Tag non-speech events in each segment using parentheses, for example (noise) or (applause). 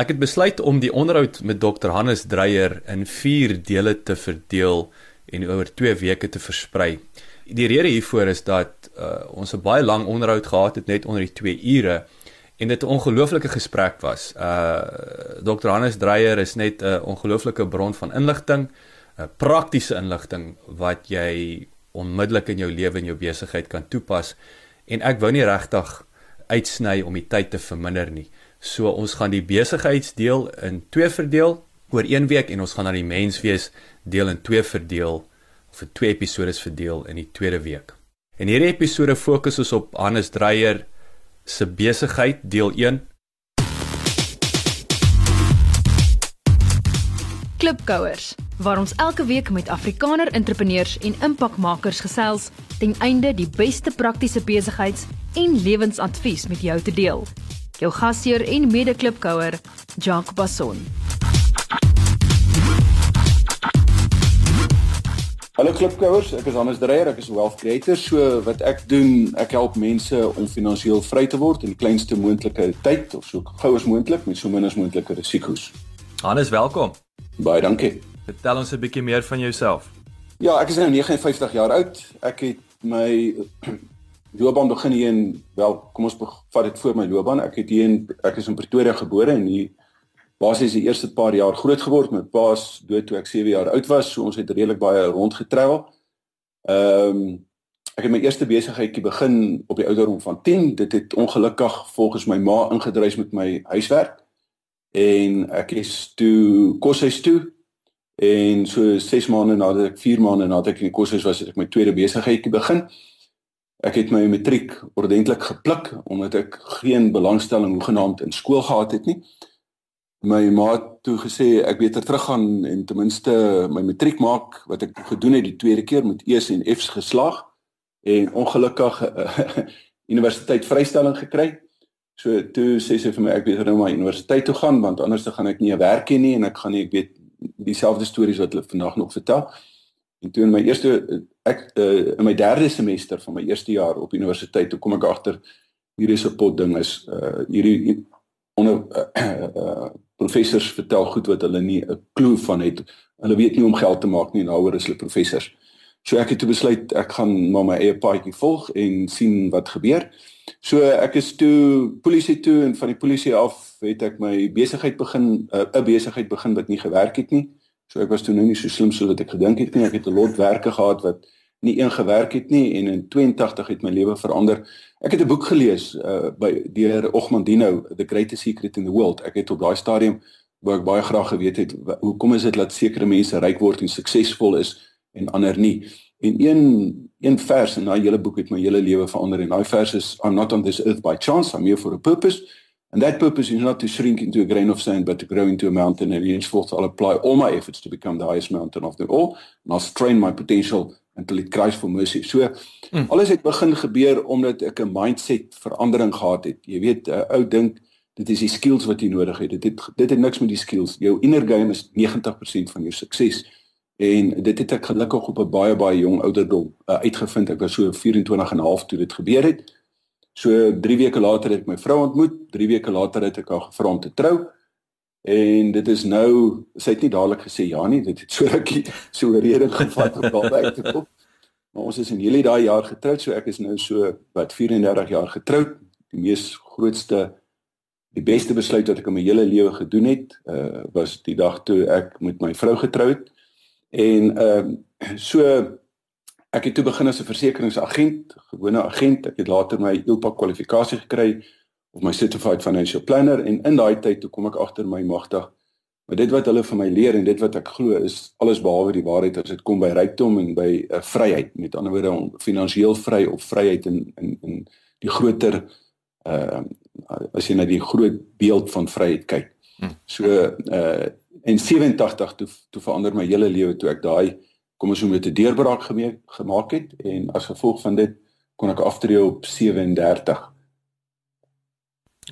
Ek het besluit om die onderhoud met Dr. Hannes Dreyer in 4 dele te verdeel en oor 2 weke te versprei. Die rede hiervoor is dat uh, ons 'n baie lang onderhoud gehad het net onder die 2 ure en dit 'n ongelooflike gesprek was. Uh Dr. Hannes Dreyer is net 'n ongelooflike bron van inligting, 'n praktiese inligting wat jy onmiddellik in jou lewe en jou besigheid kan toepas en ek wou nie regtig uitsny om die tyd te verminder nie. So ons gaan die besigheidsdeel in twee verdeel oor 1 week en ons gaan dan die menswees deel in twee verdeel of vir twee episode verdeel in die tweede week. En hierdie episode fokus ons op Hannes Dreyer se besigheid deel 1. Klipkouers waar ons elke week met Afrikaner entrepreneurs en impakmakers gesels ten einde die beste praktiese besigheids- en lewensadvies met jou te deel jou gasheer en mede-klipkouer, Jacques Basson. Hallo klipkouers, ek is Hannes Dreyer, ek is 'n wealth creator. So wat ek doen, ek help mense om finansiëel vry te word in die kleinste moontlike tyd of so gou as moontlik met so min as moontlike risiko's. Hannes, welkom. Baie dankie. Vertel ons 'n bietjie meer van jouself. Ja, ek is nou 59 jaar oud. Ek het my loopbaan begin hier in wel, kom ons vat dit voor my loopbaan. Ek het hier in ek is in Pretoria gebore en hier basies die eerste paar jaar groot geword. My pa's dood toe ek 7 jaar oud was, so ons het redelik baie rondgetravel. Ehm um, ek het my eerste besigheidjie begin op die ouderdom van 10. Dit het ongelukkig volgens my ma ingedruis met my huiswerk. En ek is toe koshuis toe en so 6 maande nadat ek 4 maande nadat ek in die koshuis was, het ek my tweede besigheidjie begin. Ek het my matriek ordentlik gepluk omdat ek geen belangstelling hoegenaamd in skool gehad het nie. My ma het toe gesê ek beter teruggaan en ten minste my matriek maak wat ek gedoen het die tweede keer met E's en F's geslaag en ongelukkig (laughs) universiteit vrystelling gekry. So toe sê sy vir my ek beter nou maar universiteit toe gaan want anders dan gaan ek nie 'n werk hê nie en ek gaan nie ek weet dieselfde stories wat hulle vandag nog vertel. En toe in my eerste ek uh, in my derde semester van my eerste jaar op universiteit, toe kom ek agter hierdie se pot ding is uh hierdie onder uh, uh, professors vertel goed wat hulle nie 'n klou van het. Hulle weet nie om geld te maak nie en daaroor is hulle professors. So ek het toe besluit ek gaan maar my eie paadjie volg en sien wat gebeur. So ek is toe polisie toe en van die polisie af het ek my besigheid begin 'n uh, besigheid begin wat nie gewerk het nie. So ek was toe nou nie so slim so wat ek gedink het nie. Ek het 'n lot werke gehad wat nie een gewerk het nie en in 82 het my lewe verander. Ek het 'n boek gelees uh by deur Ogmandino, The Greatest Secret in the World. Ek het op daai stadium waar ek baie graag geweet het hoekom is dit dat sekere mense ryk word en suksesvol is en ander nie. En een een vers in daai hele boek het my hele lewe verander en daai vers is I'm not on this earth by chance, I'm here for a purpose. And that purpose is not to shrink into a grain of sand, but to grow into a mountain. And henceforth, I'll apply all my efforts to become the highest mountain of them all. And I'll strain my potential until it cries for mercy. So, mm. alles het begin gebeur omdat ek 'n mindset verandering gehad het. Jy weet, 'n ou dink dit is die skills wat jy nodig het. Dit het dit het niks met die skills. Jou inner game is 90% van jou sukses. En dit het ek gelukkig op 'n baie baie jong ouderdom uh, uitgevind. Ek was so 24 en 'n half toe dit gebeur het. So 3 weke later het ek my vrou ontmoet. 3 weke later het ek haar gevra om te trou. En dit is nou, sy het nie dadelik gesê ja nie, dit het so rukkie so rede gevat om daar uit te kom. Maar ons is in Julie daai jaar getroud, so ek is nou so wat 34 jaar getroud. Die mees grootste die beste besluit wat ek in my hele lewe gedoen het, uh was die dag toe ek met my vrou getroud. En ehm uh, so ek het toe begin as 'n versekeringsagent, gewone agent. Ek het later my ILPA kwalifikasie gekry of my certified financial planner en in daai tyd toe kom ek agter my magtig. Maar dit wat hulle vir my leer en dit wat ek glo is alles behalwe die waarheid as dit kom by rykdom en by uh, vryheid. Met ander woorde om finansiëel vry of vryheid in in in die groter uh as jy na die groot beeld van vryheid kyk. Hm. So uh in 87 toe toe verander my hele lewe toe ek daai kom ons noem dit 'n deurbraak gemaak het en as gevolg van dit kon ek aftree op 37.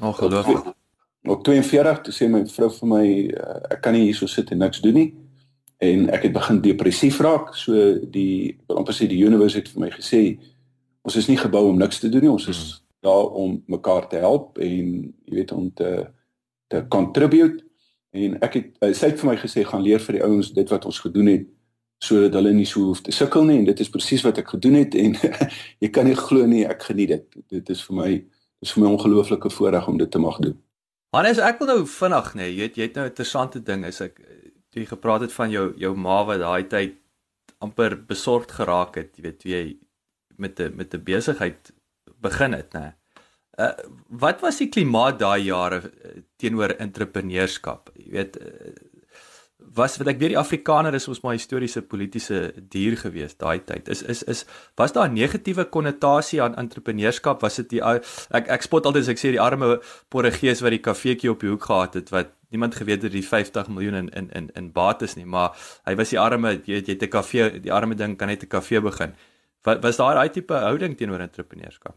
Ongelooflik. Op 42 toe sê my vrou vir my uh, ek kan nie hier so sit en niks doen nie en ek het begin depressief raak. So die amper sê die universe het vir my gesê ons is nie gebou om niks te doen nie. Ons is hmm. daar om mekaar te help en jy weet om te te contribute en ek het uh, sy het vir my gesê gaan leer vir die ouens dit wat ons gedoen het sodat hulle nie so hoef te sukkel nie en dit is presies wat ek gedoen het en (laughs) jy kan nie glo nie ek geniet dit. Dit is vir my dis vir my ongelooflike voorreg om dit te mag doen. Hannes ek wil nou vinnig nê jy het jy het nou 'n interessante ding is ek jy gepraat het van jou jou ma wat daai tyd amper besorgd geraak het jy weet jy met 'n met 'n besigheid begin het nê uh, wat was die klimaat daai jare uh, teenoor entrepreneurskap? Jy weet uh, was wat ek weet die Afrikaner is ons maar historiese politieke dier gewees daai tyd. Is is is was daar 'n negatiewe konnotasie aan entrepreneurskap? Was dit die ek ek spot altyd as ek sê die arme Portugees wat die kafeetjie op die hoek gehad het wat niemand geweet het die 50 miljoen in in in in bates nie, maar hy was die arme jy jy het 'n kafee, die arme ding kan net 'n kafee begin. Wat was daar daai tipe houding teenoor entrepreneurskap?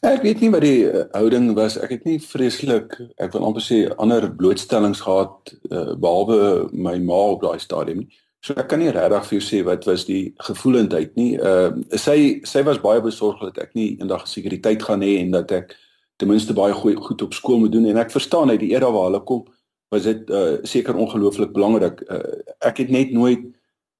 Ek weet nie wat die uh, houding was. Ek het nie vreeslik, ek wil amper sê ander blootstellings gehad uh, behalwe my ma op daai stadium nie. So ek kan nie regtig vir jou sê wat was die gevoelendheid nie. Uh sy sy was baie besorgd dat ek nie eendag sekuriteit gaan hê en dat ek ten minste baie goeie goed op skool moet doen en ek verstaan uit die era waar hulle kom was dit uh seker ongelooflik belangrik. Uh ek het net nooit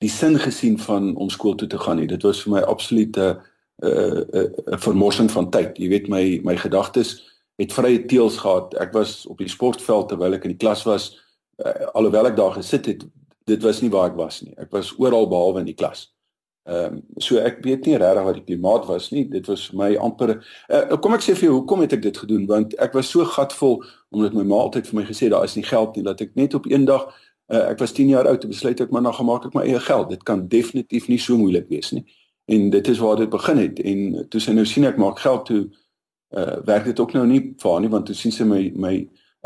die sin gesien van om skool toe te gaan nie. Dit was vir my absolute uh 'n uh, 'n uh, vermorsing van tyd. Jy weet my my gedagtes het vrye teels gehad. Ek was op die sportveld terwyl ek in die klas was. Uh, alhoewel ek daar gesit het, dit was nie waar ek was nie. Ek was oral behalwe in die klas. Ehm um, so ek weet nie regtig wat die klimaat was nie. Dit was vir my amper uh, kom ek sê vir jou hoekom het ek dit gedoen? Want ek was so gatvol omdat my ma altyd vir my gesê daar is nie geld nie dat ek net op een dag uh, ek was 10 jaar oud en besluit ek maar nou gemaak ek my eie geld. Dit kan definitief nie so moeilik wees nie en dit is waar dit begin het. En toe sy nou sien ek maak geld toe uh werk dit ook nou nie vir haar nie want toe sien sy my my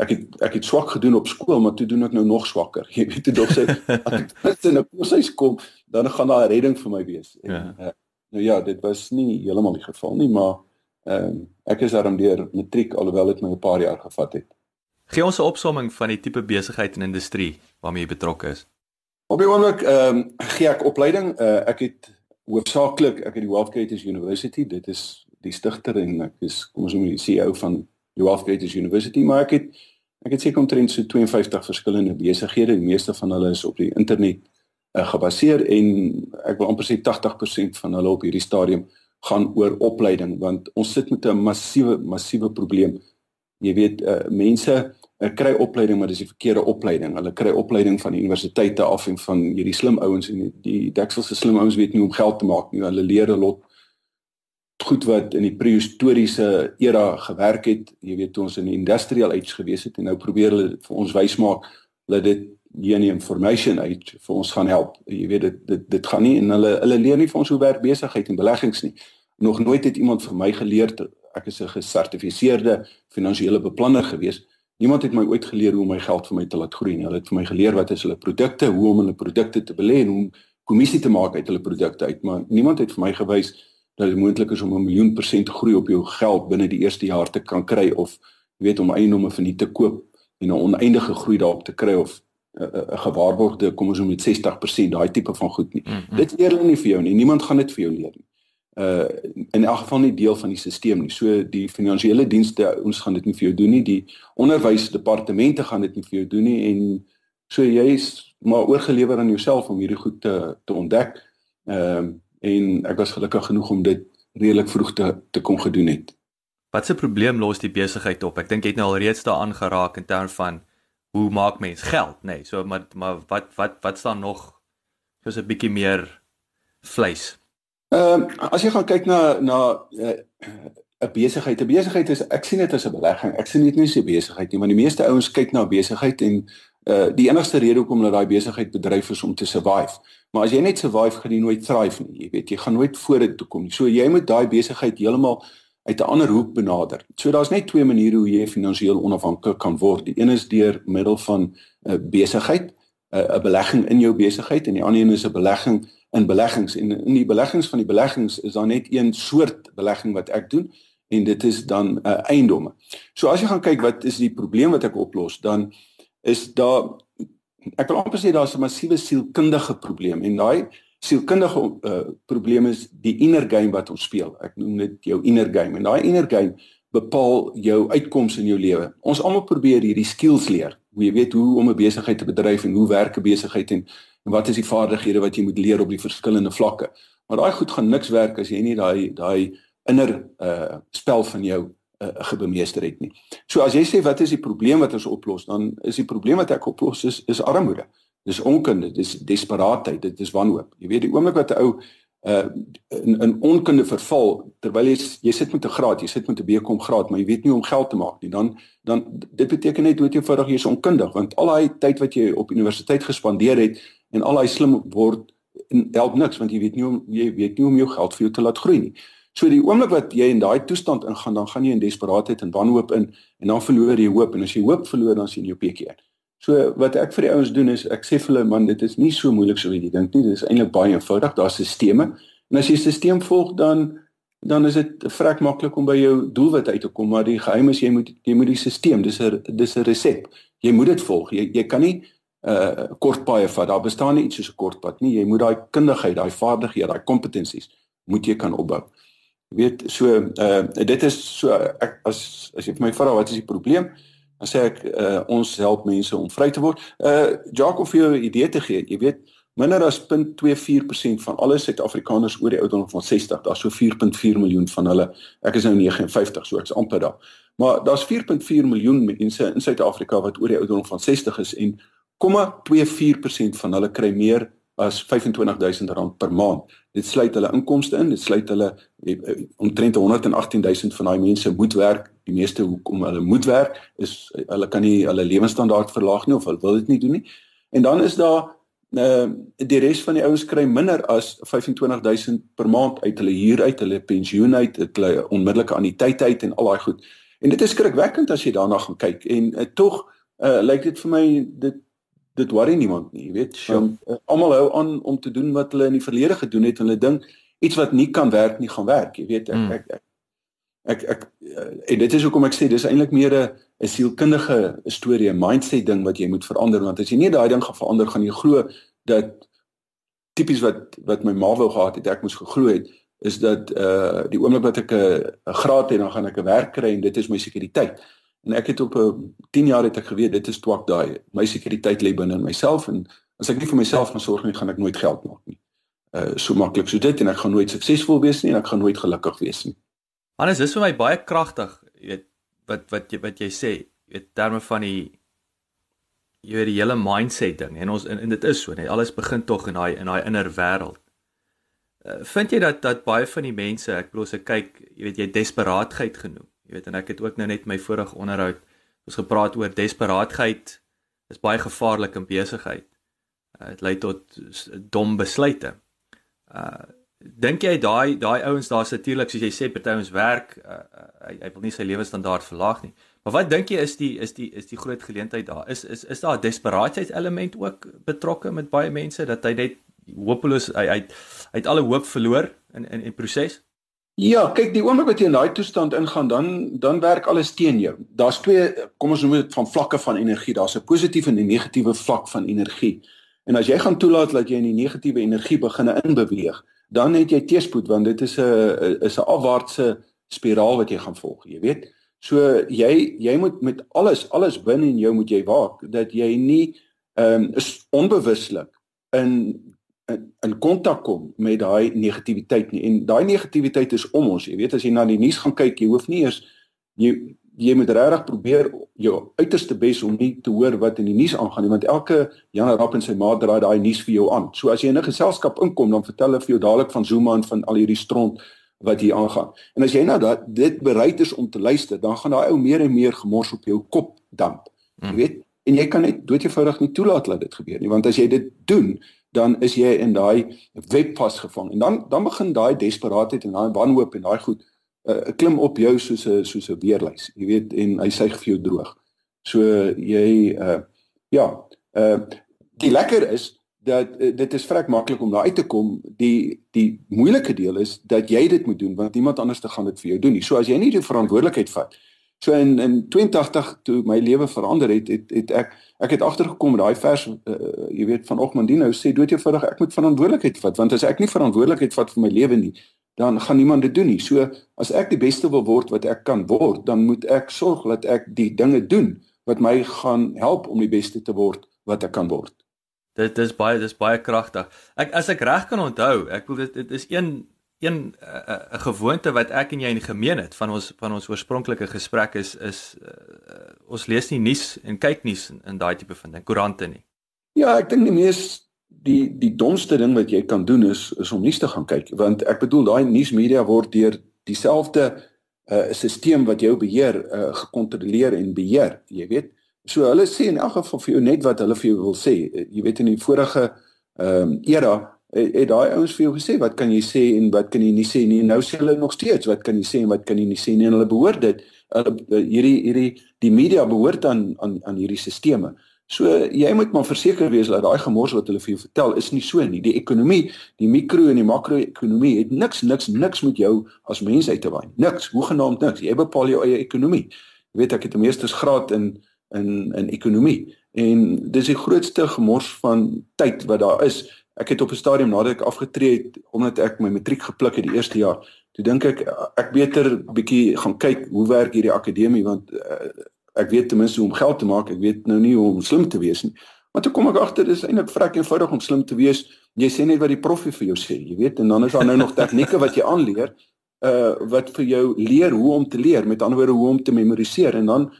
ek het ek het swak gedoen op skool maar toe doen ek nou nog swakker. (laughs) Jy weet toe dog sy as ek (laughs) in 'n koshuis kom dan gaan daar 'n redding vir my wees. En, ja. Uh, nou ja dit was nie heeltemal die geval nie maar ehm uh, ek is daarom deur matriek alhoewel dit my 'n paar jaar gevat het. Gee ons 'n opsomming van die tipe besigheid en industrie waarmee jy betrokke is. Op die oomblik ehm um, gee ek opleiding. Uh, ek het hoofsaaklik ek het die Wealth Creators University, dit is die stigter en ek is kom ons noem die CEO van die Wealth Creators University, maar ek het ek het seker omtrent so 52 verskillende besighede, die meeste van hulle is op die internet uh, gebaseer en ek wil amper sê 80% van hulle op hierdie stadium gaan oor opleiding want ons sit met 'n massiewe massiewe probleem. Jy weet uh, mense Ek kry opleiding maar dis die verkeerde opleiding. Hulle kry opleiding van die universiteite af en van hierdie slim ouens en die, die dekselse slim ouens weet nie hoe om geld te maak nie. Hulle leer 'n lot goed wat in die prehistoriese era gewerk het. Jy weet toe ons in die industrial age gewees het en nou probeer hulle vir ons wys maak dat dit hier in die information age vir ons gaan help. Jy weet dit dit dit gaan nie en hulle hulle leer nie vir ons hoe werk besigheid en beleggings nie. Nog nooit het iemand vir my geleer ek is 'n gesertifiseerde finansiële beplanner geweest Niemand het my ooit geleer hoe om my geld vir my te laat groei nie. Hulle het vir my geleer wat is hulle produkte, hoe om hulle produkte te belê en hoe om kommissie te maak uit hulle produkte uit, maar niemand het vir my gewys dat dit moontlik is om 'n miljoen persent groei op jou geld binne die eerste jaar te kan kry of jy weet om eiendomme verniet te koop en 'n oneindige groei daarop te kry of 'n gewaarborgde kom ons noem dit 60% daai tipe van goed nie. Mm -hmm. Dit leer hulle nie vir jou nie. Niemand gaan dit vir jou leer nie uh in elk geval nie deel van die stelsel nie. So die finansiële dienste ons gaan dit nie vir jou doen nie. Die onderwysdepartemente gaan dit nie vir jou doen nie en so jy's maar oorgelewer aan jouself om hierdie goed te te ontdek. Ehm uh, en ek was gelukkig genoeg om dit redelik vroeg te te kon gedoen het. Wat 'n probleem los die besigheid op? Ek dink jy het nou al reeds daaraan geraak in terme van hoe maak mens geld, nê? Nee, so maar maar wat wat wat staan nog? Soos 'n bietjie meer vleis. Ehm uh, as jy gaan kyk na na eh, 'n uh, besigheid, 'n besigheid is ek sien dit as 'n belegging. Ek sien dit nie as 'n besigheid nie, want die meeste ouens kyk na besigheid en uh die enigste rede hoekom hulle daai besigheid bedryf is om te survive. Maar as jy net survive, gaan jy nooit thrive nie. Jy weet, jy gaan nooit vorentoe kom nie. So jy moet daai besigheid heeltemal uit 'n ander hoek benader. So daar's net twee maniere hoe jy finansiëel onafhanklik kan word. Die een is deur middel van 'n uh, besigheid, 'n uh, belegging in jou besigheid en die ander een is 'n belegging in beleggings en in die beleggings van die beleggings is daar net een soort belegging wat ek doen en dit is dan uh, eiendomme. So as jy gaan kyk wat is die probleem wat ek oplos, dan is daar ek wil amper sê daar's 'n massiewe sielkundige probleem en daai sielkundige uh, probleem is die inner game wat ons speel. Ek noem dit jou inner game en daai inner game bepaal jou uitkomste in jou lewe. Ons almal probeer hierdie skills leer. Hoe jy weet hoe om 'n besigheid te bedryf en hoe werk 'n besigheid en, en wat is die vaardighede wat jy moet leer op die verskillende vlakke. Maar daai goed gaan niks werk as jy nie daai daai inner uh spel van jou uh, gebemeester het nie. So as jy sê wat is die probleem wat ons oplos, dan is die probleem wat ek oplos is is armoede. Dis onkunde, dis desperaatheid, dit is wanhoop. Jy weet die oomblik wat 'n ou uh in in onkunde verval terwyl jy jy sit met 'n graad, jy sit met 'n BCom graad, maar jy weet nie hoe om geld te maak nie. Dan dan dit beteken net dood eenvoudig jy is onkundig want al daai tyd wat jy op universiteit gespandeer het en al daai slim word help niks want jy weet nie hoe jy weet nie om jou geld vir jou te laat groei nie. So die oomblik wat jy in daai toestand ingaan, dan gaan jy in desperaatheid en wanhoop in en dan verloor jy hoop en as jy hoop verloor dan sien jy op ekie. So wat ek vir die ouens doen is ek sê vir hulle man dit is nie so moeilik so wie jy dink nie. Dit is eintlik baie eenvoudig. Daar's stelsels. En as jy die stelsel volg dan dan is dit vrek maklik om by jou doelwit uit te kom, maar die geheim is jy moet jy moet die stelsel, dis 'n dis 'n resep. Jy moet dit volg. Jy jy kan nie uh kort paaie vat. Daar bestaan nie iets soos 'n kort pad nie. Jy moet daai kundigheid, daai vaardighede, daai kompetensies moet jy kan opbou. Jy weet, so uh dit is so ek as as jy vir my vra wat is die probleem? Dan sê ek uh, ons help mense om vry te word. Uh Jacques of jy 'n idee te gee. Jy weet minder as 0.24% van alle Suid-Afrikaners oor die ouderdom van 60, daar's so 4.4 miljoen van hulle. Ek is nou 59, so ek's amper daar. Maar daar's 4.4 miljoen mense in Suid-Afrika wat oor die ouderdom van 60 is en 0.24% van hulle kry meer as R25000 per maand. Dit sluit hulle inkomste in, dit sluit hulle eh, eh, omtrent 118000 van daai mense moet werk. Die meeste hoekom hulle moet werk is hulle kan nie hulle lewenstandaard verlaag nie of hulle wil dit nie doen nie. En dan is daar uh die res van die ouens kry minder as 25000 per maand uit hulle huur uit, hulle pensioen uit, hulle onmiddellike anniteit uit en al daai goed. En dit is skrikwekkend as jy daarna gaan kyk en uh, tog uh lyk dit vir my dit dit worry niemand nie, jy weet. Ja. Uh, Almal hou aan om te doen wat hulle in die verlede gedoen het en hulle dink iets wat nie kan werk nie gaan werk, jy weet. Ek mm. ek, ek ek ek uh, en dit is hoekom ek sê dis eintlik meer 'n 'n sielkundige storie, 'n mindset ding wat jy moet verander want as jy nie daai ding gaan verander gaan jy glo dat tipies wat wat my ma wou gehad het ek moes geglo het is dat uh die oomblik wat ek 'n graad het dan gaan ek 'n werk kry en dit is my sekuriteit. En ek het op 'n 10 jaar het ek geweet dit is twak daai. My sekuriteit lê binne in myself en as ek nie vir myself gaan sorg nie, gaan ek nooit geld maak nie. Uh so maklik so dit en ek gaan nooit suksesvol wees nie en ek gaan nooit gelukkig wees nie. Hannes, dis vir my baie kragtig, jy weet wat wat jy wat jy sê, weet terme van die jy weet die hele mindset ding en ons en, en dit is so, nee, alles begin tog in daai in daai inner wêreld. Uh, vind jy dat dat baie van die mense, ek bedoel as ek kyk, jy weet jy desperaatheid genoem. Jy weet en ek het ook nou net my vorige onderhoud ons gepraat oor desperaatheid is baie gevaarlik in besigheid. Uh, dit lei tot dom besluite. Uh dink jy daai daai ouens daar's natuurlik soos jy sê party ons werk uh, uh, hy, hy wil nie sy lewensstandaard verlaag nie. Maar wat dink jy is die is die is die groot geleentheid daar? Is is is daar 'n desperaatheidselement element ook betrokke met baie mense dat hy net hopeloos hy hy het alle hoop verloor in in 'n proses? Ja, kyk, die oomblik wat jy in daai toestand ingaan, dan dan werk alles teen jou. Daar's twee, kom ons noem dit van vlakke van energie. Daar's 'n positiewe en 'n negatiewe vlak van energie. En as jy gaan toelaat dat jy in die negatiewe energie begin inbeweeg, dan het jy teespoed want dit is 'n is 'n afwaartse spiraal wat jy gaan volg, jy weet. So jy jy moet met alles alles binne in jou moet jy waak dat jy nie ehm um, onbewuslik in in, in kontak kom met daai negativiteit nie. En daai negativiteit is om ons. Jy weet as jy na die nuus gaan kyk, jy hoef nie eers jy jy moet regtig probeer jou uiterste bes om nie te hoor wat in die nuus aangaan nie, want elke Jan Rapp en sy ma draai daai nuus vir jou aan. So as jy in 'n geselskap inkom, dan vertel hulle vir jou dadelik van Zuma en van al hierdie stront wat hier aangaan. En as jy nou dat dit bereid is om te luister, dan gaan daai ou meer en meer gemors op jou kop damp. Jy hmm. weet, en jy kan net doodgevoudig nie toelaat dat dit gebeur nie, want as jy dit doen, dan is jy in daai web vasgevang en dan dan begin daai desperaatheid en daai wanhoop en daai goed uh, klim op jou soos 'n soos 'n weerlys jy weet en hy suig vir jou droog. So jy uh ja uh die lekker is dat uh, dit is vrek maklik om daar uit te kom. Die die moeilike deel is dat jy dit moet doen want iemand anders te gaan dit vir jou doen nie. So as jy nie die verantwoordelikheid vat So in in 82 toe my lewe verander het, het het ek ek het agtergekom daai vers uh, jy weet van Ogmandino sê dood eenvoudig ek moet verantwoordelikheid vat want as ek nie verantwoordelikheid vat vir my lewe nie dan gaan niemand dit doen nie. So as ek die beste wil word wat ek kan word, dan moet ek sorg dat ek die dinge doen wat my gaan help om die beste te word wat ek kan word. Dit dis baie dis baie kragtig. Ek as ek reg kan onthou, ek wil dit dit is een een eh, eh, 'n gewoonte wat ek en jy in gemeen het van ons van ons oorspronklike gesprek is is uh, ons lees nie nuus en kyk nuus in, in daai tipe van ding, koerante nie. Ja, ek dink die mees die die domste ding wat jy kan doen is is om nuus te gaan kyk want ek bedoel daai nuusmedia word deur dieselfde uh, stelsel wat jou beheer uh, gekontroleer en beheer, jy weet. So hulle sê in elk geval vir jou net wat hulle vir jou wil sê. Jy weet in die vorige ehm um, era het, het daai ouens vir jou gesê wat kan jy sê en wat kan jy nie sê nie. Nou sê hulle nog steeds wat kan jy sê en wat kan jy nie sê nie. En hulle behoort dit hulle hierdie hierdie die media behoort aan aan aan hierdie stelsels. So jy moet maar verseker wees dat daai gemors wat hulle vir jou vertel is nie so nie. Die ekonomie, die mikro en die makro-ekonomie het niks niks niks met jou as mens uit te waai. Niks, hoegenaamd niks. Jy bepaal jou eie ekonomie. Jy weet ek het 'n meestersgraad in in in ekonomie en dis die grootste gemors van tyd wat daar is ek het op 'n stadium nadat ek afgetree het omdat ek my matriek gepluk het die eerste jaar, toe dink ek ek beter bietjie gaan kyk hoe werk hierdie akademie want uh, ek weet ten minste hoe om geld te maak, ek weet nou nie hoe om slim te wees nie. Maar toe kom ek agter dis eintlik vrek eenvoudig om slim te wees. Jy sê net wat die proffie vir jou sê, jy weet en dan is daar nou nog tegnieke wat jy aanleer uh wat vir jou leer hoe om te leer, met ander woorde hoe om te memoriseer en dan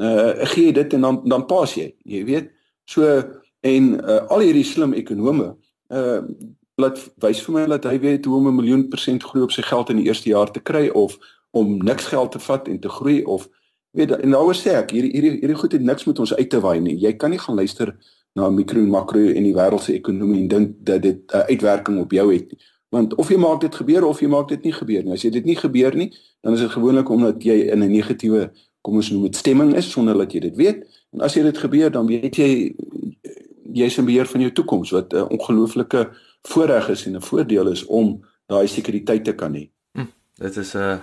uh gee jy dit en dan dan pas jy, jy weet. So en uh, al hierdie slim ekonome uh laat wys vir my dat hy weet hoe om 'n miljoen persent groei op sy geld in die eerste jaar te kry of om niks geld te vat en te groei of weet en nou sê ek hierdie hierdie hierdie goed het niks met ons uit te waai nie. Jy kan nie gaan luister na mikro en makro en die wêreldse ekonomie en dink dat dit 'n uh, uitwerking op jou het nie. Want of jy maak dit gebeur of jy maak dit nie gebeur nie. As jy dit nie gebeur nie, dan is dit gewoonlik omdat jy in 'n negatiewe kom ons noem dit stemming is sonder dat jy dit weet. En as jy dit gebeur, dan weet jy jy's in beheer van jou toekoms wat 'n ongelooflike voorreg is en 'n voordeel is om daai sekuriteit te kan hê. Hm, dit is 'n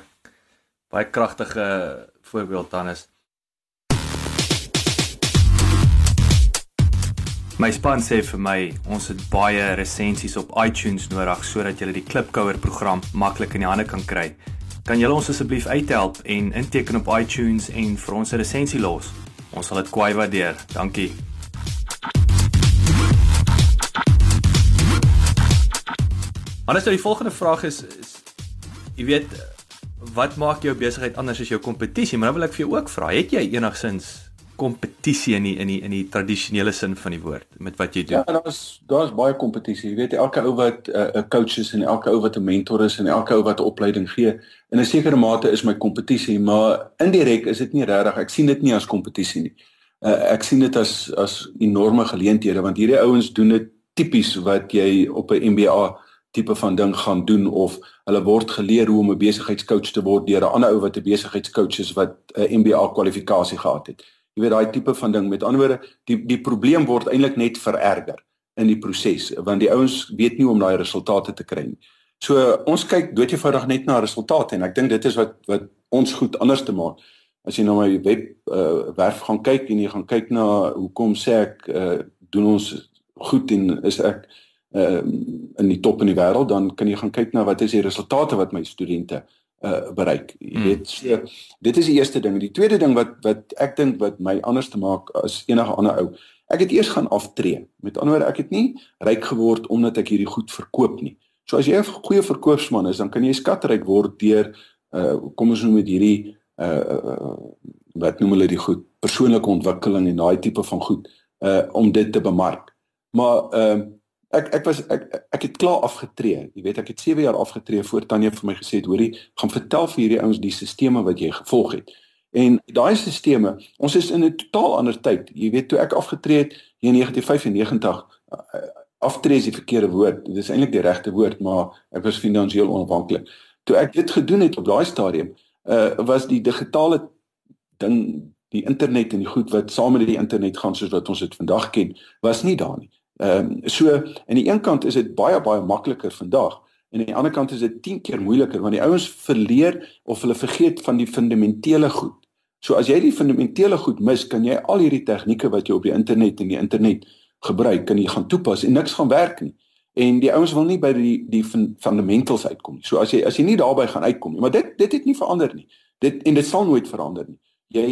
baie kragtige voorbeeld dan is. My span sê vir my ons het baie resensies op iTunes nodig sodat jy die Klipkouer program maklik in die hande kan kry. Kan julle ons asseblief uithelp en inteken op iTunes en vir ons 'n resensie los? Ons sal dit kwai waardeer. Dankie. Anders nou die volgende vraag is, is jy weet wat maak jou besigheid anders as jou kompetisie? Maar nou wil ek vir jou ook vra, het jy enigsins kompetisie in die, in die in die tradisionele sin van die woord met wat jy doen? Ja, daar's daar's baie kompetisie. Jy weet elke ou wat eh, 'n uh, coach is en elke ou wat 'n mentor is en elke ou wat 'n opleiding gee, in 'n sekere mate is my kompetisie, maar indirek is dit nie regtig. Ek sien dit nie as kompetisie nie. Uh, ek sien dit as as enorme geleenthede want hierdie ouens doen dit tipies wat jy op 'n MBA tipe van ding gaan doen of hulle word geleer hoe om 'n besigheidscoach te word deur 'n ander ou wat 'n besigheidscoach is wat 'n MBA kwalifikasie gehad het. Jy weet daai tipe van ding. Met ander woorde, die die probleem word eintlik net vererger in die proses want die ouens weet nie hoe om daai resultate te kry nie. So ons kyk doeteenvoudig net na resultate en ek dink dit is wat wat ons goed anders te maak. As jy na my web uh, werf gaan kyk en jy gaan kyk na hoekom sê ek uh, doen ons goed en is ek uh in die top in die wêreld dan kan jy gaan kyk na wat is die resultate wat my studente uh bereik. Jy hmm. weet so dit is die eerste ding. Die tweede ding wat wat ek dink wat my anders te maak as enige ander ou. Ek het eers gaan aftree. Met ander woorde ek het nie ryk geword omdat ek hierdie goed verkoop nie. So as jy 'n goeie verkoopsman is, dan kan jy skatryk word deur uh kom ons noem dit hierdie uh wat noem hulle die goed persoonlike ontwikkeling en daai tipe van goed uh om dit te bemark. Maar ehm uh, ek ek was ek ek het klaar afgetree. Jy weet ek het 7 jaar afgetree voor Tanya vir my gesê het, hoorie, gaan vertel vir hierdie ouens die stelsels wat jy gevolg het. En daai stelsels, ons is in 'n totaal ander tyd. Jy weet toe ek afgetree het in 1995 eh, aftree is die verkeerde woord. Dit is eintlik die regte woord, maar ek was finansiëel onafhanklik. Toe ek dit gedoen het op daai stadium, uh was die digitale ding, die internet en die goed wat saam met die internet gaan soos wat ons dit vandag ken, was nie daar nie. Ehm um, so aan die een kant is dit baie baie makliker vandag en aan die ander kant is dit 10 keer moeiliker want die ouens verleer of hulle vergeet van die fundamentele goed. So as jy die fundamentele goed mis, kan jy al hierdie tegnieke wat jy op die internet en die internet gebruik, kan jy gaan toepas en niks gaan werk nie. En die ouens wil nie by die die fundamentals uitkom nie. So as jy as jy nie daarby gaan uitkom nie, maar dit dit het nie verander nie. Dit en dit sal nooit verander nie. Jy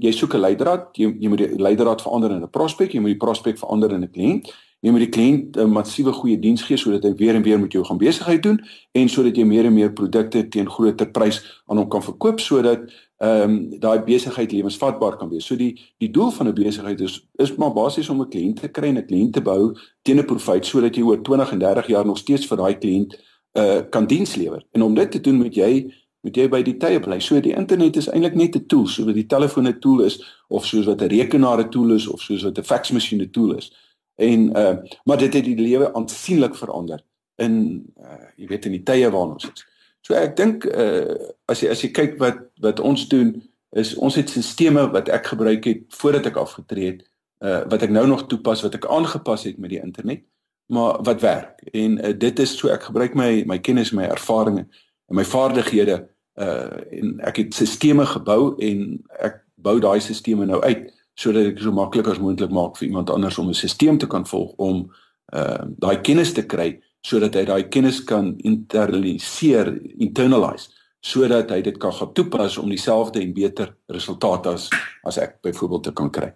jy soek 'n leidraad, jy jy moet die leidraad verander in 'n prospek, jy moet die prospek verander in 'n kliënt. Jy moet die kliënt 'n massiewe goeie diens gee sodat hy weer en weer met jou gaan besigheid doen en sodat jy meer en meer produkte teen groter prys aan hom kan verkoop sodat ehm um, daai besigheid lewensvatbaar kan wees. So die die doel van 'n besigheid is is maar basies om 'n kliënt te kry en 'n kliënt te bou teen 'n profit sodat jy oor 20 en 30 jaar nog steeds vir daai kliënt uh kan diens lewer. En om dit te doen moet jy moet jy by die tye bly. So die internet is eintlik net 'n tool, so wat die telefoon 'n tool is of soos wat 'n rekenaar 'n tool is of soos wat 'n faksmasjien 'n tool is. En uh maar dit het die lewe aansienlik verander in uh jy weet in die tye waarin ons is. So ek dink uh as jy as jy kyk wat wat ons doen is ons het stelsels wat ek gebruik het voordat ek afgetree het uh wat ek nou nog toepas wat ek aangepas het met die internet maar wat werk en uh, dit is so ek gebruik my my kennis my ervarings en my vaardighede uh en ek het stelsels gebou en ek bou daai stelsels nou uit sodat ek so maklik as moontlik maak vir iemand anders om 'n stelsel te kan volg om uh daai kennis te kry sodat hy daai kennis kan internaliseer, internalize sodat hy dit kan gaan toepas om dieselfde en beter resultate as as ek byvoorbeeld te kan kry.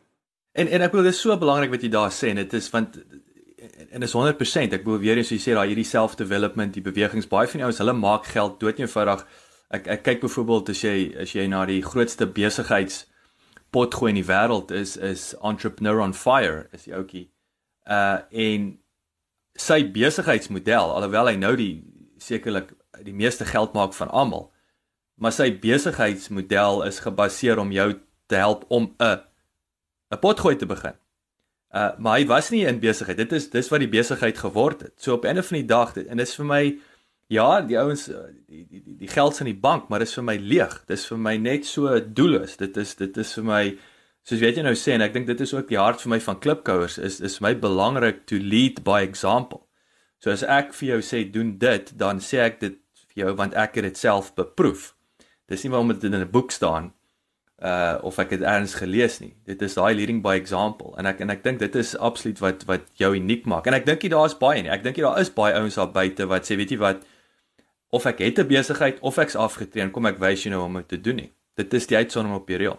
En en ek wil dit is so belangrik wat jy daar sê en dit is want en is 100% ek wil weer eens jy sê daai hierdie self development die bewegings baie van die ouens hulle maak geld dood eenvoudig ek ek kyk byvoorbeeld as jy as jy na die grootste besigheids potgooi in die wêreld is is entrepreneur on fire is die ouetjie uh en sy besigheidsmodel alhoewel hy nou die sekerlik die meeste geld maak van almal maar sy besigheidsmodel is gebaseer om jou te help om 'n 'n potgooi te begin. Uh maar hy was nie in besigheid. Dit is dis wat die besigheid geword het. So op 'n van die dag en dit is vir my ja, die ouens die die die, die geld in die bank, maar dit is vir my leeg. Dit is vir my net so doelloos. Dit is dit is vir my soos weet jy nou sê en ek dink dit is ook die hart vir my van klipkouers is is my belangrik to lead by example. So as ek vir jou sê doen dit, dan sê ek dit vir jou want ek het dit self beproef. Dis nie omdat dit in 'n boek staan uh of ek dit eers gelees nie. Dit is daai leading by example en ek en ek dink dit is absoluut wat wat jou uniek maak. En ek dink jy daar's baie nie. Ek dink jy daar is baie ouens daar buite wat sê weet jy wat of ek het 'n besigheid of ek's afgetree en kom ek wys jou nou om dit te doen nie. Dit is die uitsondering op die reël.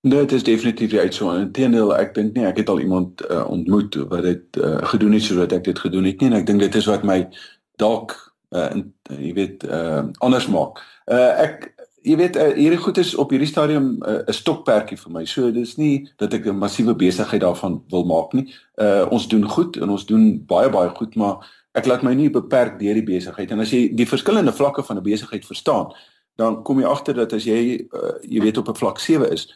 Nee, dit is definitief die uitsondering. Inteendeel, ek dink nie ek het al iemand uh, ontmoet wat dit uh, gedoen het soos wat ek dit gedoen het nie en ek dink dit is wat my dalk uh, jy weet uh, anders maak. Uh, ek jy weet uh, hierdie goed is op hierdie stadium 'n uh, stokperdjie vir my. So dis nie dat ek 'n massiewe besigheid daarvan wil maak nie. Uh, ons doen goed en ons doen baie baie goed, maar ek laat my nie beperk deur die besigheid. En as jy die verskillende vlakke van 'n besigheid verstaan, dan kom jy agter dat as jy uh, jy weet op 'n vlak 7 is,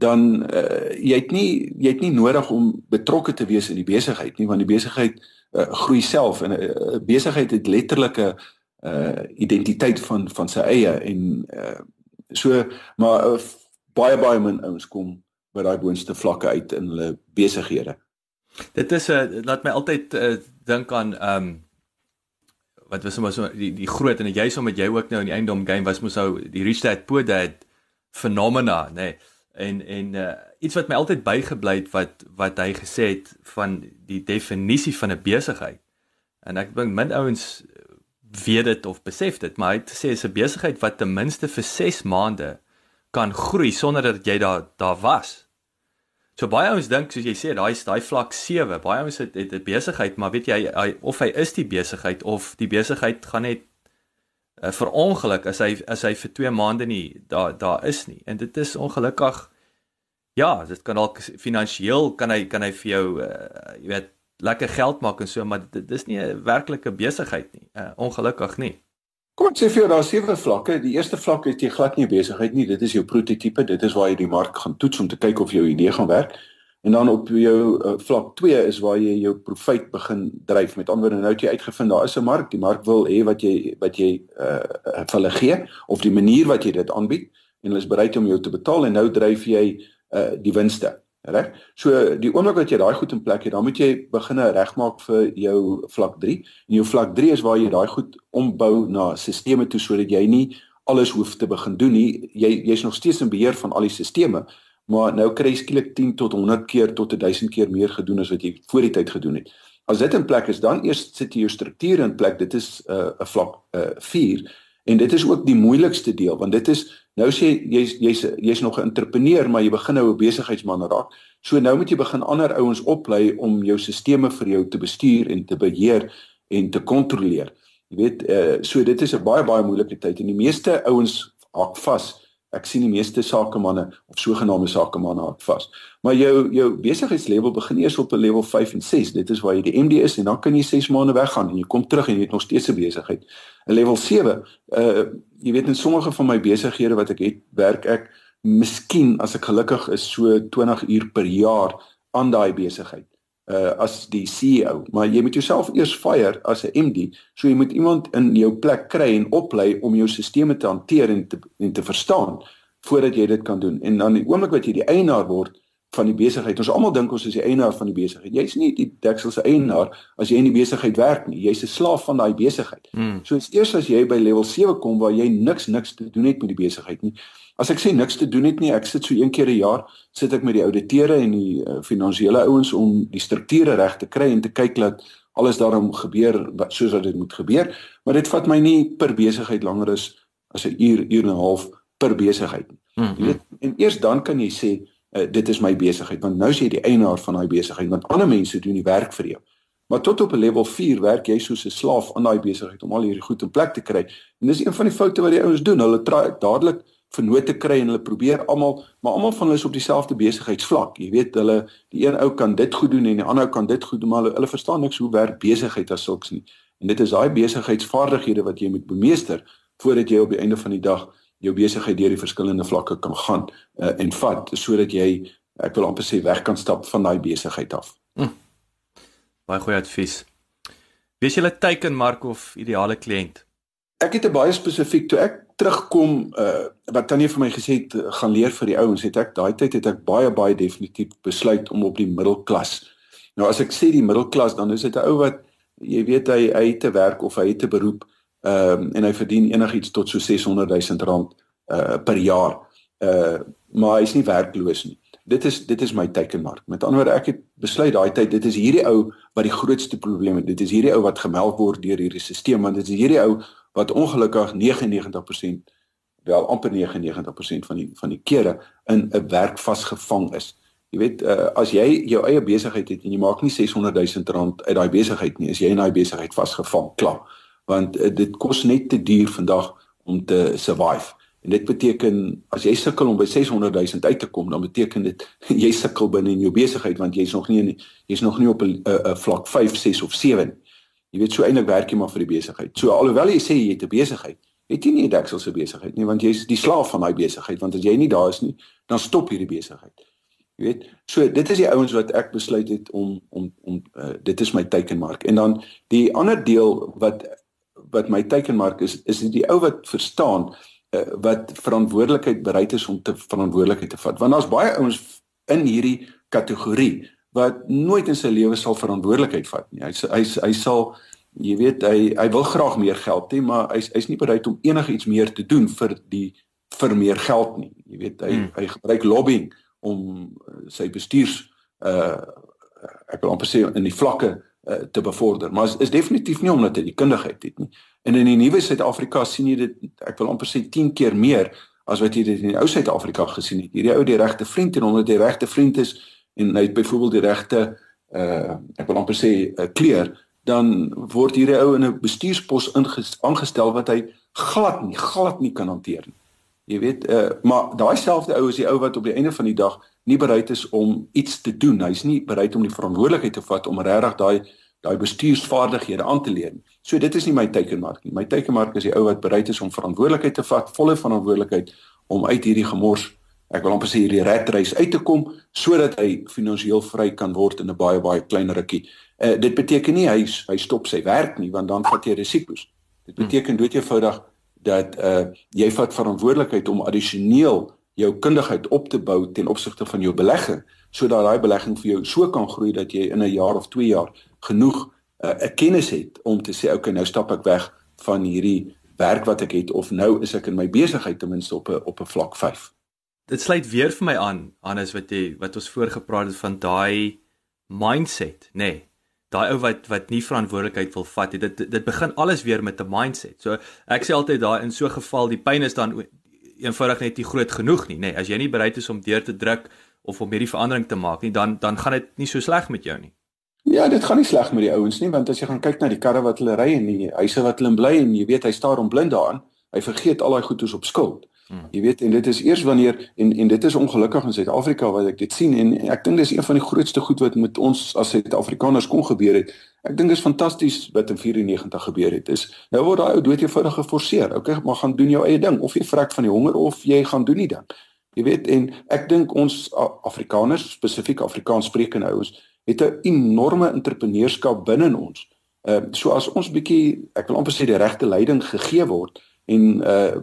dan uh, jy het nie jy het nie nodig om betrokke te wees in die besigheid nie want die besigheid uh, groei self en 'n uh, besigheid het letterlike uh, identiteit van van sy eie en uh, so maar uh, baie baie min ouens kom by daai boonste vlakke uit in hulle besighede. Dit is 'n uh, laat my altyd uh, dink aan ehm um, wat was sommer so die die groot en jy sommer jy ook nou in die eiendom game was mos ou die Rich Dad Poor Dad fenomena nê. Nee en en uh, iets wat my altyd bygebly het wat wat hy gesê het van die definisie van 'n besigheid. En ek dink min ouens weet dit of besef dit, maar hy het gesê is 'n besigheid wat ten minste vir 6 maande kan groei sonder dat jy daar daar was. So baie ouens dink soos jy sê, daai daai vlak 7. Baie ouens het 'n besigheid, maar weet jy hy, of hy is die besigheid of die besigheid gaan net uh, vir ongeluk as hy as hy vir 2 maande nie daar daar is nie. En dit is ongelukkig ja, dit kan dalk finansiëel kan hy kan hy vir jou uh, jy weet lekker geld maak en so, maar dit, dit is nie 'n werklike besigheid nie. Uh, ongelukkig nie. Kom ek sê vir jou daar sewe vlakke. Die eerste vlak is jy glad nie besigheid nie. Dit is jou prototipe. Dit is waar jy die mark gaan toets om te kyk of jou idee gaan werk. En dan op jou uh, vlak 2 is waar jy jou profit begin dryf. Met ander woorde, nou het jy uitgevind daar is 'n mark. Die mark wil hê wat jy wat jy uh vir hulle gee of die manier wat jy dit aanbied en hulle is bereid om jou te betaal en nou dryf jy uh die winste. Reg? So die oomblik wat jy daai goed in plek het, dan moet jy begine regmaak vir jou vlak 3. En jou vlak 3 is waar jy daai goed ombou na stelsels toe sodat jy nie alles hoef te begin doen nie. Jy jy's nog steeds in beheer van al die stelsels, maar nou kry jy skielik 10 tot 100 keer tot 1000 keer meer gedoen as wat jy voor die tyd gedoen het. As dit in plek is, dan eers sit jy jou strukture in plek. Dit is uh, 'n vlak uh, 4 en dit is ook die moeilikste deel want dit is nou sê jy's jy's jy's nog 'n entrepreneur, maar jy begin nou 'n besigheidsman raak. So nou moet jy begin ander ouens oplei om jou stelsels vir jou te bestuur en te beheer en te kontroleer. Jy weet, uh, so dit is 'n baie baie moeilike tyd en die meeste ouens haak vas Ek sien die meeste sakemanne of sogenaamde sakemanne hak vas. Maar jou jou besigheidslevel begin eers op 'n level 5 en 6. Dit is waar jy die MD is en dan kan jy 6 maande weggaan en jy kom terug en jy het nog steeds 'n besigheid. 'n Level 7, uh jy weet in sommige van my besighede wat ek het, werk ek miskien as ek gelukkig is so 20 uur per jaar aan daai besigheid uh as die CEO, maar jy moet jouself eers fire as 'n MD. So jy moet iemand in jou plek kry en oplei om jou stelsels te hanteer en te en te verstaan voordat jy dit kan doen. En dan die oomblik wat jy die eienaar word van die besigheid. Ons almal dink ons is die eienaar van die besigheid. Jy's nie die deksel se eienaar as jy in die besigheid werk nie. Jy's 'n slaaf van daai besigheid. Hmm. So eers as jy by level 7 kom waar jy niks niks te doen het met die besigheid nie, As ek sê niks te doen het nie, ek sit so een keer 'n jaar sit ek met die ouditeure en die uh, finansiële ouens om die strukture reg te kry en te kyk dat alles daarom gebeur soos wat dit moet gebeur, maar dit vat my nie per besigheid langer as as 'n uur, uur en 'n half per besigheid nie. Mm -hmm. Jy weet, en eers dan kan jy sê uh, dit is my besigheid want nou is jy die eienaar van daai besigheid want ander mense doen die werk vir jou. Maar tot op 'n level 4 werk jy soos 'n slaaf aan daai besigheid om al hierdie goed in plek te kry. En dis een van die foute wat die ouens doen. Hulle dadelik vennote kry en hulle probeer almal, maar almal van hulle is op dieselfde besigheidsvlak. Jy weet, hulle die een ou kan dit goed doen en die ander ou kan dit goed doen, maar hulle, hulle verstaan niks hoe werk besigheid as sulks nie. En dit is daai besigheidsvaardighede wat jy moet bemeester voordat jy op die einde van die dag jou besigheid deur die verskillende vlakke kan gaan uh, en vat sodat jy ek wil amper sê weg kan stap van daai besigheid af. Hm. Baie goeie advies. Wie is julle teikenmark of ideale kliënt? Ek het 'n baie spesifiek toe ek terugkom uh wat Tannie vir my gesê het uh, gaan leer vir die ouens het ek daai tyd het ek baie baie definitief besluit om op die middelklas. Nou as ek sê die middelklas dan is dit 'n ou wat jy weet hy hy het te werk of hy het te beroep ehm uh, en hy verdien enigiets tot so 600 000 rand uh per jaar. Uh maar hy is nie werkloos nie. Dit is dit is my teikenmark. Met ander woorde ek het besluit daai tyd dit is hierdie ou wat die grootste probleem het. Dit is hierdie ou wat gemelk word deur hierdie stelsel want dit is hierdie ou wat ongelukkig 99% wel amper 99% van die van die kere in 'n werk vasgevang is. Jy weet uh, as jy jou eie besigheid het en jy maak nie 600 000 rand uit daai besigheid nie, as jy in daai besigheid vasgevang, klaar. Want uh, dit kos net te duur vandag om te survive. En dit beteken as jy sukkel om by 600 000 uit te kom, dan beteken dit (laughs) jy sukkel binne in jou besigheid want jy's nog nie jy's nog nie op 'n vlak 5, 6 of 7 nie. Jy weet so eintlik werk jy maar vir die besigheid. So alhoewel jy sê jy het 'n besigheid, het jy nie 'n dekselse besigheid nie want jy's die slaaf van daai besigheid want as jy nie daar is nie, dan stop hierdie besigheid. Jy weet, so dit is die ouens wat ek besluit het om om om uh, dit is my teikenmark. En dan die ander deel wat wat my teikenmark is is die ou wat verstaan uh, wat verantwoordelikheid bereid is om te verantwoordelikheid te vat. Want daar's baie ouens in hierdie kategorie wat nooit in sy lewe sal verantwoordelikheid vat nie. Hy hy hy sal jy weet hy hy wil graag meer geld hê, maar hy's hy's nie bereid om enigiets meer te doen vir die vir meer geld nie. Jy weet hy hmm. hy gebruik lobbying om uh, sy bestuurs uh ek wil amper sê in die vlakke uh, te bevorder, maar is, is definitief nie omdat hy die kundigheid het nie. En in die nuwe Suid-Afrika sien jy dit ek wil amper sê 10 keer meer as wat jy dit in die ou Suid-Afrika gesien het. Hierdie ou die regte vriend en omdat hy regte vriend is, en hy het byvoorbeeld die regte uh ek wil amper sê 'n uh, kleur dan word hierdie ou in 'n bestuurspos aangestel wat hy glad nie glad nie kan hanteer nie. Jy weet uh maar daai selfde ou is die ou wat op die einde van die dag nie bereid is om iets te doen. Hy's nie bereid om die verantwoordelikheid te vat om regtig daai daai bestuursvaardighede aan te leer. So dit is nie my teikenmark nie. My teikenmark is die ou wat bereid is om verantwoordelikheid te vat, volle verantwoordelikheid om uit hierdie gemors ek wil amper sê hierdie rat race uit te kom sodat hy finansiëel vry kan word in 'n baie baie klein rukkie. Uh, dit beteken nie hy hy stop sy werk nie want dan vat jy risiko's. Dit hmm. beteken dood eenvoudig dat uh jy vat verantwoordelikheid om addisioneel jou kundigheid op te bou ten opsigte van jou belegging sodat daai belegging vir jou so kan groei dat jy in 'n jaar of 2 jaar genoeg 'n uh, kennis het om te sê okay nou stap ek weg van hierdie werk wat ek het of nou is ek in my besigheid ten minste op 'n op 'n vlak 5. Dit sluit weer vir my aan Hannes wat jy wat ons voorgepraat het van daai mindset, nê. Nee, daai ou wat wat nie verantwoordelikheid wil vat nie. Dit dit begin alles weer met 'n mindset. So ek sê altyd daai in so 'n geval die pyn is dan eenvoudig net nie groot genoeg nie, nê. Nee, as jy nie bereid is om deur te druk of om hierdie verandering te maak nie, dan dan gaan dit nie so sleg met jou nie. Ja, dit gaan nie sleg met die ouens nie, want as jy gaan kyk na die karre wat hulle ry en die huise wat hulle bly en jy weet hy staar om blind daarin, hy vergeet al daai goedes op skuld. Hmm. Jy weet en dit is eers wanneer en en dit is ongelukkig in Suid-Afrika wat ek dit sien en ek dink dis een van die grootste goed wat met ons as Suid-Afrikaners kon gebeur het. Ek dink dit is fantasties wat in 94 gebeur het. Is nou word daai ou dood eenvoudig geforseer. Okay, maar gaan doen jou eie ding of jy vrek van die honger of jy gaan doen die ding. Jy weet en ek dink ons Afrikaners, spesifiek Afrikaans sprekende ouens, het 'n enorme entrepreneurskap binne in ons. Ehm uh, so as ons bietjie ek wil amper sê die regte leiding gegee word en uh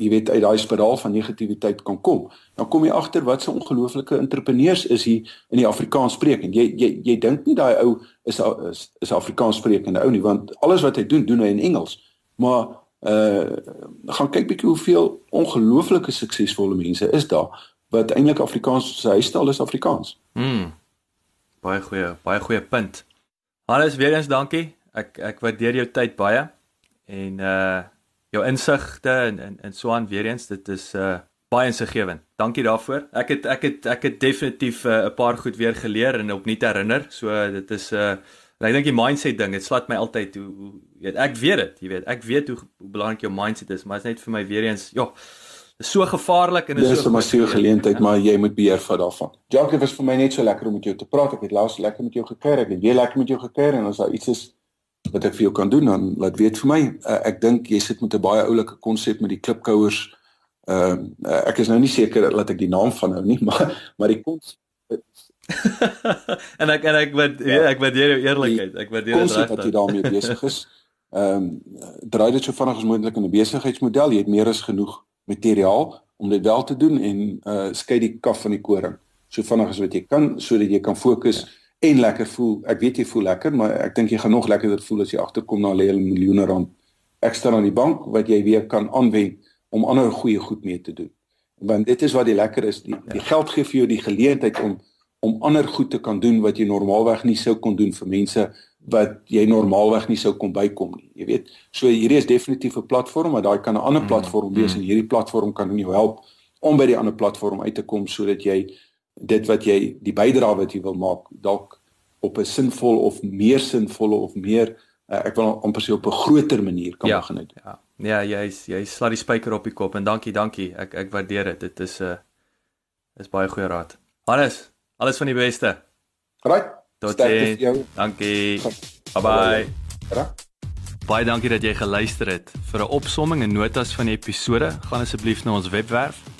jy weet uit daai spiraal van negativiteit kan kom. Dan kom jy agter wat se ongelooflike entrepreneurs is hier in die Afrikaans spreek en jy jy jy dink nie daai ou is is is Afrikaans sprekende ou nie want alles wat hy doen doen hy in Engels. Maar uh gaan kyk bietjie hoeveel ongelooflike suksesvolle mense is daar wat eintlik Afrikaans se huistaal is Afrikaans. Mm. Baie goeie, baie goeie punt. Alles weer eens dankie. Ek ek waardeer jou tyd baie en uh jou insigte en en en so aan weer eens dit is uh baie insiggewend. Dankie daarvoor. Ek het ek het ek het definitief 'n uh, paar goed weer geleer en opnuut herinner. So dit is uh ek dink die mindset ding, dit slat my altyd hoe hoe weet ek weet dit, jy weet. Ek weet hoe, hoe belangrik jou mindset is, maar dit is net vir my weer eens, ja, is so gevaarlik en is so Dis 'n massiewe geleentheid, maar jy moet beheer vat daarvan. Jacques, dit was vir my net so lekker om met jou te praat. Ek het laas lekker met jou gekuier. Ek het jy lekker met jou gekuier en as daar iets is wat ek vir jou kan doen dan laat weet vir my. Uh, ek dink jy sit met 'n baie oulike konsep met die klipkouers. Ehm uh, ek is nou nie seker dat ek die naam van nou nie, (laughs) maar maar die konsep (laughs) en ek en ek wat ja, ek waardeer jou eerlikheid. Ek waardeer dit reg dat jy daarmee besig is. (laughs) Ehm um, draai dit so vinnig as moontlik in 'n besigheidsmodel. Jy het meer as genoeg materiaal om dit wel te doen en uh skei die kaf van die koring so vinnig as wat jy kan sodat jy kan fokus. Ja en lekker voel. Ek weet jy voel lekker, maar ek dink jy gaan nog lekkerder voel as jy agterkom na lê 'n miljoene rand ekstra aan die bank wat jy weer kan aanwend om ander goeie goed mee te doen. Want dit is wat die lekker is, die die geld gee vir jou die geleentheid om om ander goed te kan doen wat jy normaalweg nie sou kon doen vir mense wat jy normaalweg nie sou kon bykom nie. Jy weet, so hierdie is definitief 'n platform, maar daai kan 'n ander mm, platform wees mm. en hierdie platform kan jou help om by die ander platform uit te kom sodat jy dit wat jy die bydrae wat jy wil maak dalk op 'n sinvol of meer sinvolle of meer uh, ek wil amper sê op 'n groter manier kan ja, begin doen. Ja. Ja, jy's jy slaat die spyker op die kop en dankie, dankie. Ek ek waardeer dit. Dit is 'n uh, is baie goeie raad. Alles, alles van die beste. Right. Totsiens. Dankie. Bye bye. Ja. Baie dankie dat jy geluister het. Vir 'n opsomming en notas van die episode, gaan asseblief na ons webwerf